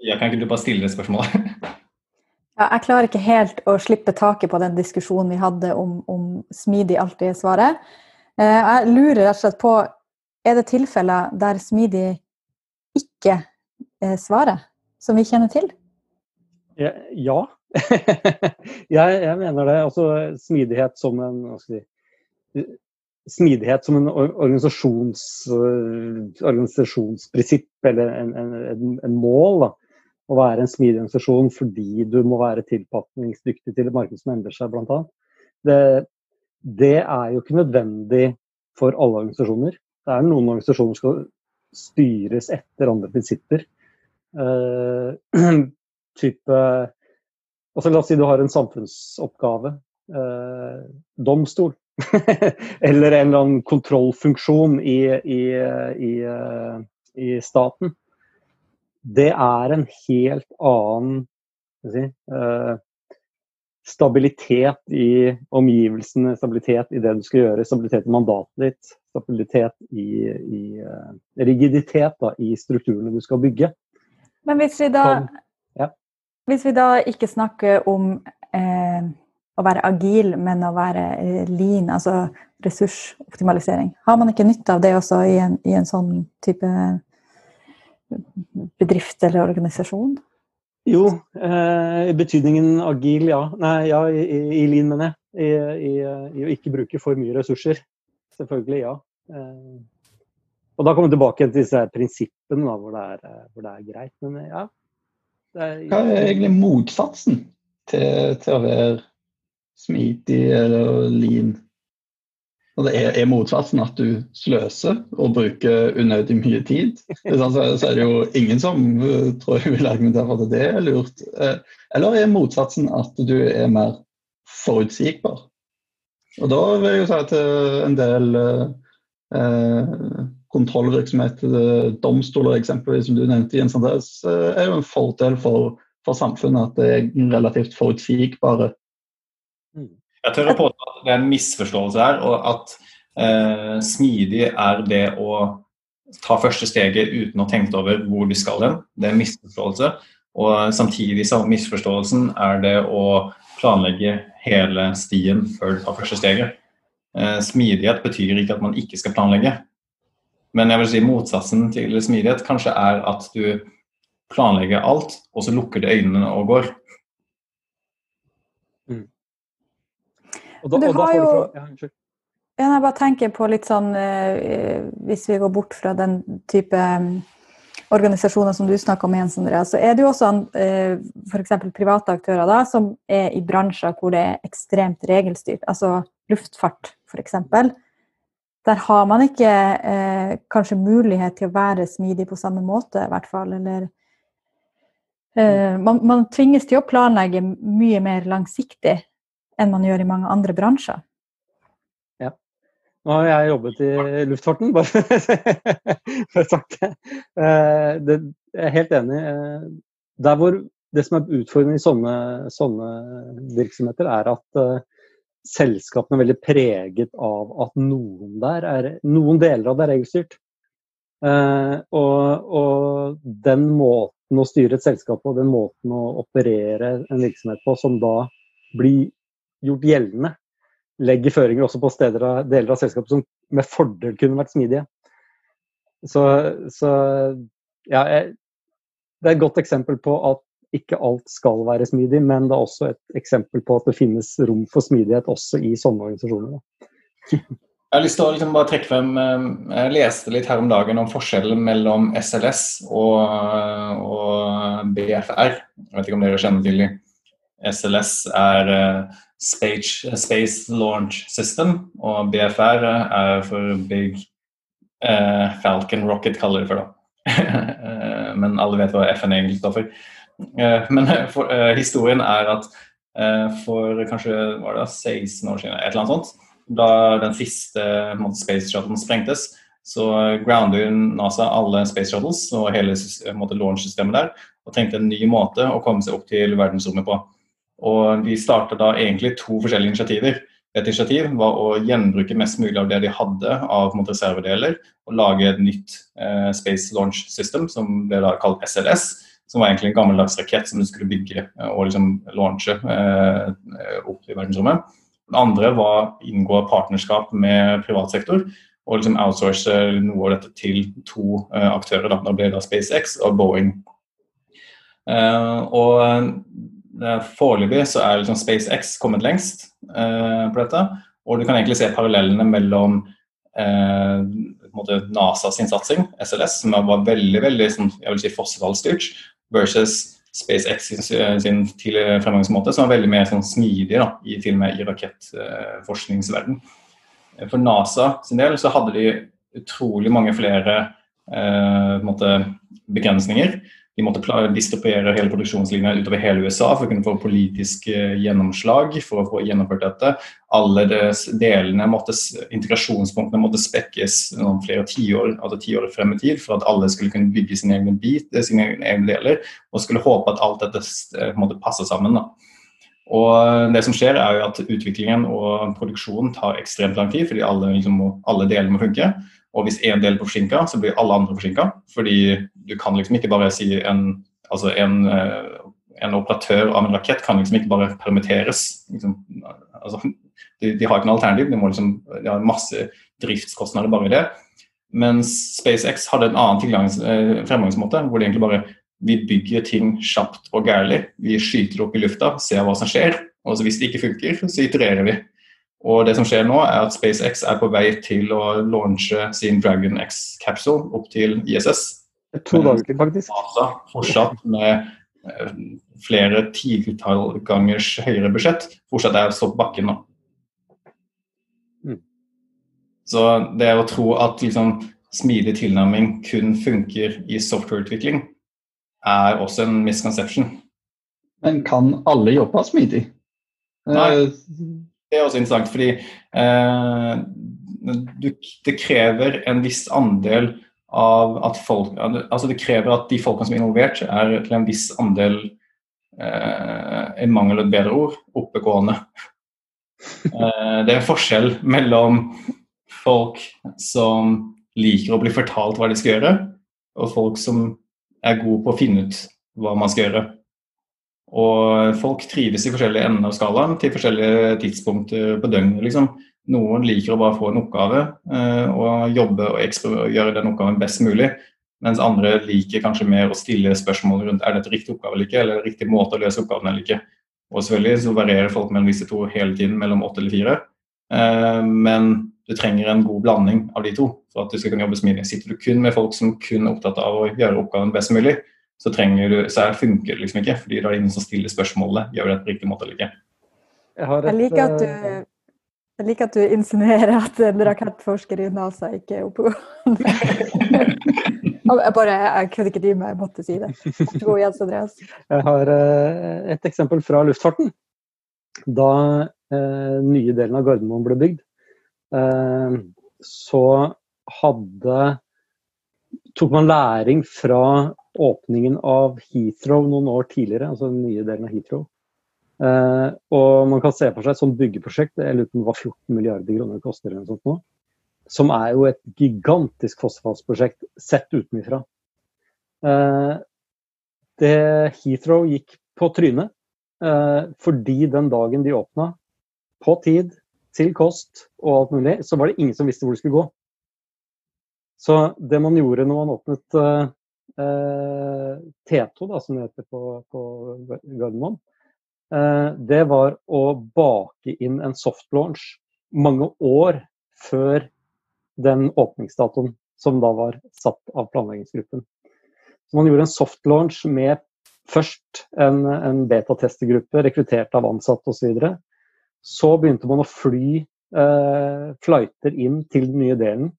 Jeg kan ikke du bare stille det spørsmålet? Ja, jeg klarer ikke helt å slippe taket på den diskusjonen vi hadde om, om smidig alltid er svaret. Eh, jeg lurer rett og slett på er det tilfeller der smidig ikke er svaret, som vi kjenner til? Ja. ja. jeg, jeg, mener det. Altså smidighet som en hva skal jeg si, Smidighet som en organisasjons, organisasjonsprinsipp eller en, en, en mål. da å være en smidig organisasjon fordi du må være tilpasningsdyktig til et marked som endrer seg, bl.a. Det, det er jo ikke nødvendig for alle organisasjoner. Det er noen organisasjoner som skal styres etter andre prinsipper. Uh, type altså La oss si du har en samfunnsoppgave. Uh, domstol. eller en eller annen kontrollfunksjon i, i, i, uh, i staten det er en helt annen si, uh, stabilitet i omgivelsene, stabilitet i det du skal gjøre, stabilitet i mandatet ditt, stabilitet i, i uh, rigiditet da, i strukturene du skal bygge. Men hvis vi da, Kom, ja. hvis vi da ikke snakker om eh, å være agil, men å være lean, altså ressursoptimalisering, har man ikke nytte av det også i en, i en sånn type bedrift eller organisasjon? Jo, eh, betydningen agil, ja. Nei, ja, i, i lean, mener jeg. I, i, I, å ikke bruke for mye ressurser. Selvfølgelig, ja. Eh, og da kommer vi tilbake til disse prinsippene da, hvor, det er, hvor, det er, greit. Men ja. Er, Hva er egentlig motsatsen til, til å være smidig eller lean? Og det er, er, motsatsen at du sløser og bruker unødig mye tid. Sånn, så, er det jo ingen som uh, tror jeg vil argumentere for at det er lurt. Eh, eller er motsatsen at du er mer forutsigbar? Og da vil jeg jo si at en del eh, kontrollvirksomhet, eh, domstoler eksempelvis, som du nevnte, Jens Andres, er jo en fordel for, for samfunnet at det er relativt forutsigbare jeg tør å påstå at det er en misforståelse her, og at eh, smidig er det å ta første steget uten å tenke over hvor du skal hen. Det er en misforståelse. Og samtidig som misforståelsen er det å planlegge hele stien før du tar første steget. Eh, smidighet betyr ikke at man ikke skal planlegge. Men jeg vil si motsatsen til smidighet kanskje er at du planlegger alt, og så lukker du øynene og går. Og da, du har jo ja, ja, Jeg bare tenker på litt sånn eh, Hvis vi går bort fra den type um, organisasjoner som du snakker om, Jens Andreas, så er det jo også eh, f.eks. private aktører da, som er i bransjer hvor det er ekstremt regelstyrt. Altså luftfart, f.eks. Der har man ikke eh, kanskje mulighet til å være smidig på samme måte, i hvert fall. Eller eh, man, man, tvinges til å planlegge mye mer langsiktig enn man gjør i mange andre bransjer. Ja. Nå har jeg jobbet i luftfarten, bare for å snakke. Eh, det. Jeg er helt enig. Eh, der hvor det som er utfordrende i sånne, sånne virksomheter, er at uh, selskapene er veldig preget av at noen, der er, noen deler av det er regelstyrt. Uh, og, og, den måten å styre et selskap på, den måten å operere en virksomhet på, som da blir gjort gjeldende, legger føringer også på steder deler av selskapet som med fordel kunne vært smidige. Så, så ja, jeg, det er et godt eksempel på at ikke alt skal være smidig, men det er også et eksempel på at det finnes rom for smidighet også i sånne organisasjoner. Jeg har lyst til å liksom bare trekke frem eh, Jeg leste litt her om dagen om forskjellen mellom SLS og, og BFR. Jeg vet ikke om dere kjenner til. SLS er uh, Space, Space, Launch System, og BFR er for Big uh, Falcon Rocket, kaller det for. da. Eh, men alle vet hva FN egentlig står for. Uh, men for, historien er at for kanskje var det 16 år siden, et eller annet sånt, da den siste måte, Space Shuttlen sprengtes, så grounder NASA alle Space Shuttles og hele launch-systemet der, og trengte en ny måte å komme seg opp til verdensrommet på. Og de startet da egentlig to forskjellige initiativer. Et initiativ var å gjenbruke mest mulig av det de hadde av reservedeler, og lage et nytt eh, Space Launch System, som ble da kalt SLS, som var egentlig en gammeldags rakett som du skulle bygge og liksom launche eh, opp i verdensrommet. Den andre var å inngå partnerskap med privat sektor og liksom outsource noe av dette til to eh, aktører. Da. da ble det SpaceX og Boeing. Eh, og Foreløpig så er liksom SpaceX kommet lengst på dette. Og du kan egentlig se parallellene mellom NASA sin satsing, SLS, som var veldig veldig sånn, jeg vil si fossilstyrt, versus SpaceX sin, sin fremgangsmåte, som var veldig mer sånn smidig da, i, til og med i rakettforskningsverden. For NASA sin del så hadde de utrolig mange flere eh, begrensninger. De måtte distribuere hele produksjonslinja utover hele USA for å kunne få politisk eh, gjennomslag for å få gjennomført dette. Alle delene måtte, integrasjonspunktene måtte spekkes noen flere tiår altså frem i tid for at alle skulle kunne bygge sine egne bit, eh, sine egne deler, og skulle håpe at alt dette eh, måtte passe sammen. da. Og det som skjer er jo at Utviklingen og produksjonen tar ekstremt lang tid, fordi alle, liksom alle deler må funke. Og hvis én del er forsinka, så blir alle andre forsinka. Fordi du kan liksom ikke bare si en, altså en, eh, en operatør av en rakett kan liksom ikke bare permitteres. Liksom, altså, de, de, har ikke noe alternativ, de, liksom, de har masse driftskostnader bare i det. Mens SpaceX hadde en annen eh, fremgangsmåte, hvor de egentlig bare vi bygger ting kjapt og gærlig. Vi skyter opp i lufta, ser hva som skjer. Og hvis det ikke funker, så itererer vi. Og det som skjer nå, er at SpaceX er på vei til å launche sin Dragon X-capsule opp til ISS. To dager til, faktisk. NASA fortsatt med eh, flere titalls gangers høyere budsjett, fortsatt er stått på bakken nå. Mm. Så det å tro at liksom, smidig tilnærming kun funker i softwareutvikling, er også en misconception. Men kan alle jobbe smidig? Nei, eh, det er også interessant, fordi eh, du, det krever en viss andel av at folk Altså det krever at de folkene som er involvert, er til en viss andel eh, En mangel et bedre ord oppegående. Eh, det er en forskjell mellom folk som liker å bli fortalt hva de skal gjøre, og folk som er gode på å finne ut hva man skal gjøre. Og folk trives i forskjellige ender av skalaen til forskjellige tidspunkter på døgnet. Liksom. Noen liker å bare få en oppgave eh, og jobbe og, gjøre den oppgaven best mulig. Mens andre liker kanskje mer å stille spørsmål rundt er dette riktig oppgave eller ikke, eller riktig måte å løse oppgaven eller ikke. Og selvfølgelig så varierer folk mellom disse to hele tiden, mellom åtte eller fire. Eh, men du trenger en god blanding av de to for at du skal kunne jobbe smidig. Sitter du kun med folk som kun er opptatt av å gjøre oppgaven best mulig, så, du, så funker det liksom ikke. fordi da er det ingen som stiller spørsmålet gjør det på riktig måte eller ikke. Jeg, et, jeg, liker du, eh, jeg, liker at du, insinuerer at en rakettforsker i NASA ikke er oppegående. jeg bare, jeg kunne ikke dy meg, jeg måtte si det. God Jens Andreas. Jeg har eh, et eksempel fra luftfarten. Da eh, nye delen av Gardermoen ble bygd, Eh, så hadde tok man læring fra åpningen av Heathrow noen år tidligere, altså den nye delen av Heathrow. Eh, og man kan se for seg et sånt byggeprosjekt, jeg lurer på hva 14 milliarder kroner koster, eller noe sånt nå, som er jo et gigantisk fossefallsprosjekt sett utenfra. Eh, det Heathrow gikk på trynet eh, fordi den dagen de åpna, på tid, til kost og alt mulig, så var det ingen som visste hvor det skulle gå. Så det man gjorde når man åpnet eh, T2, da, som det heter på, på Gardermoen, eh, det var å bake inn en soft launch mange år før den åpningsdatoen som da var satt av planleggingsgruppen. Så man gjorde en soft launch med først en, en betatestegruppe rekruttert av ansatte osv. Så begynte man å fly eh, flighter inn til den nye delen.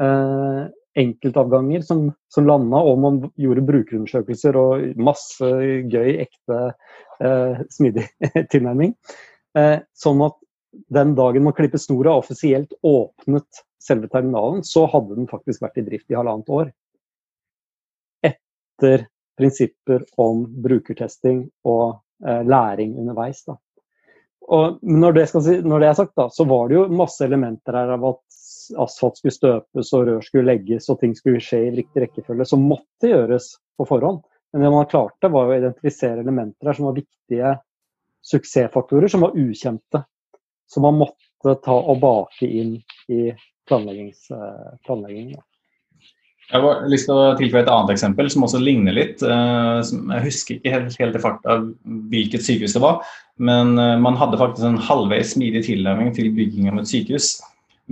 Eh, enkeltavganger som, som landa, og man gjorde brukerundersøkelser og masse gøy, ekte, eh, smidig tilnærming. Eh, sånn at den dagen man klippet snora offisielt åpnet selve terminalen, så hadde den faktisk vært i drift i halvannet år. Etter prinsipper om brukertesting og eh, læring underveis. Da. Og når det, si, når det, er sagt, da, så var det jo masse elementer her av at asfalt skulle støpes og rør skulle legges og ting skulle skje i riktig rekkefølge, som måtte gjøres på forhånd. Men det man klarte, var å identifisere elementer her som var viktige suksessfaktorer, som var ukjente. Som man måtte ta og bake inn i planleggingen. Jeg har lyst til å tilføye et annet eksempel som også ligner litt. Eh, jeg husker ikke helt, helt i farta hvilket sykehus det var, men eh, man hadde faktisk en halvveis smidig tilnærming til bygging av et sykehus.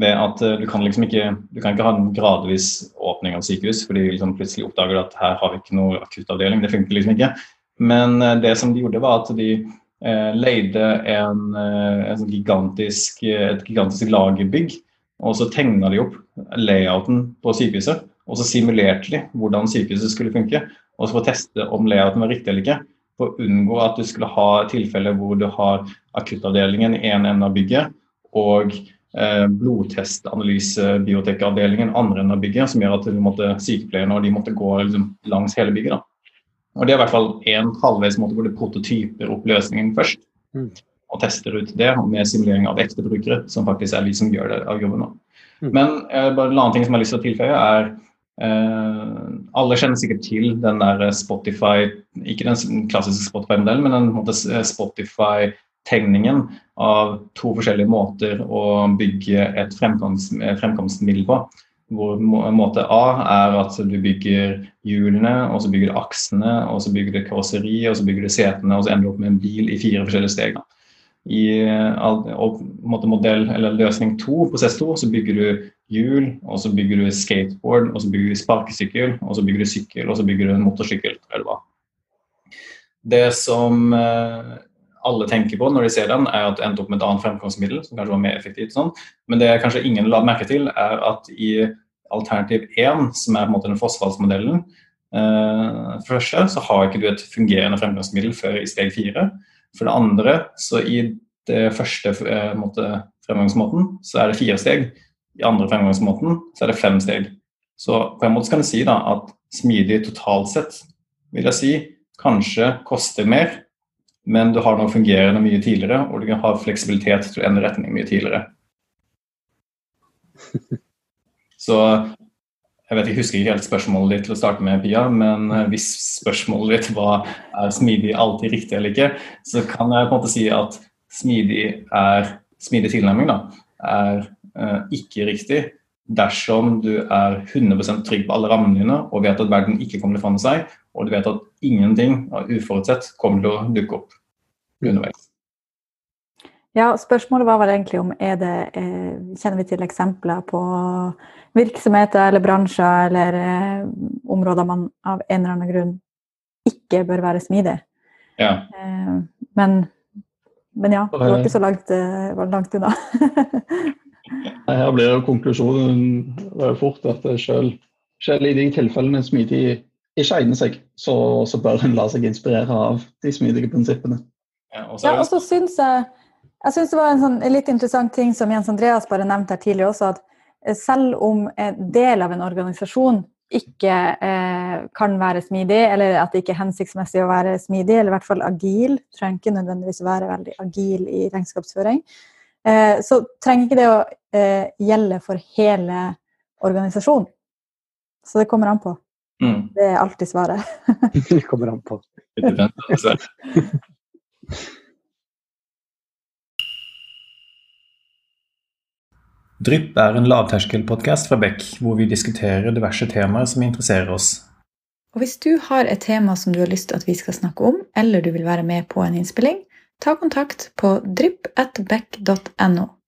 Ved at eh, du kan liksom ikke, du kan ikke ha en gradvis åpning av sykehus, fordi liksom plutselig oppdager du at her har vi ikke noe akuttavdeling. Det funker liksom ikke. Men det som de gjorde, var at de eh, leide en, en sånn gigantisk, et gigantisk lagerbygg, og så tegna de opp layouten på sykehuset. Og så simulerte de hvordan sykehuset skulle funke, og så for å teste om layouten var riktig eller ikke. For å unngå at du skulle ha tilfeller hvor du har akuttavdelingen i en ende av bygget og eh, blodtestanalyse-biotekavdelingen andre enden av bygget, som gjør at måtte, sykepleierne og de måtte gå liksom, langs hele bygget. Da. Og Det er i hvert fall en halvveis måte hvor du prototyper opp løsningen først. Mm. Og tester ut det med simulering av ekte brukere, som faktisk er vi som gjør det av jobben. Mm. Men eh, bare en annen ting som jeg har lyst til å tilføye, er Uh, alle kjenner sikkert til den der Spotify Ikke den klassiske Spotify-modellen, men den eh, Spotify-tegningen av to forskjellige måter å bygge et fremkomst, fremkomstmiddel på. Hvor måte A er at du bygger hjulene, og så bygger du aksene, og så bygger du karosseri, og så bygger du setene, og så ender du opp med en bil i fire forskjellige steg. I og, modell, eller løsning to, prosess to, så bygger du hjul, og så bygger du skateboard, og så bygger du sparkesykkel, og så bygger du sykkel, og så bygger du en motorsykkel. Det, det som eh, alle tenker på når de ser den, er at det endte opp med et annet fremkomstmiddel som kanskje var mer effektivt. Sånn. Men det kanskje ingen la merke til, er at i alternativ 1, som er på en måte den fossfallsmodellen, eh, for første så har ikke du et fungerende fremgangsmiddel før i steg 4. For det andre, så i det første eh, måte, fremgangsmåten, så er det fire steg i andre fremgangsmåten så er det fem steg. Så på en måte kan du si da, at smidig totalt sett vil jeg si kanskje koster mer, men du har noe fungerende mye tidligere, og du kan ha fleksibilitet til endre retning mye tidligere. Så jeg vet ikke, husker ikke helt spørsmålet ditt til å starte med, Pia, men eh, hvis spørsmålet ditt var er smidig alltid riktig eller ikke, så kan jeg på en måte si at smidig er smidig tilnærming da, er Eh, ikke riktig dersom du er 100% trygg på alle rammene dine og vet at verden ikke kommer til å forandre seg, og du vet at ingenting av uforutsett kommer til å dukke opp underveis. Ja, Spørsmålet var vel egentlig om er det, eh, kjenner vi til eksempler på virksomheter eller bransjer eller eh, områder man av en eller annen grunn ikke bør være smidig. Ja. Eh, men, men, ja, det var ikke så langt, langt unna. Her blir jo konklusjonen fort at selv, selv i de tilfellene smidig ikke egner seg, så, så, bør en la seg inspirere av de smidige prinsippene. Ja, og så syns jeg jeg synes det var en sånn, litt interessant ting som Jens Andreas bare nevnte her tidligere også, at selv om en del av en organisasjon ikke eh, kan være smidig, eller at det ikke er hensiktsmessig å være smidig, eller i hvert fall agil, trenger ikke nødvendigvis være veldig agil i regnskapsføring, Eh, så trenger ikke det å eh, gjelde for hele organisasjonen. Så det kommer an på. Mm. Det er alltid svaret. det kommer an på. Drypp er en lavterskelpodkast fra Beck, hvor vi diskuterer diverse temaer som interesserer oss. Og Hvis du har et tema som du har lyst til at vi skal snakke om, eller du vil være med på en innspilling, ta kontakt på drypp.beck.no.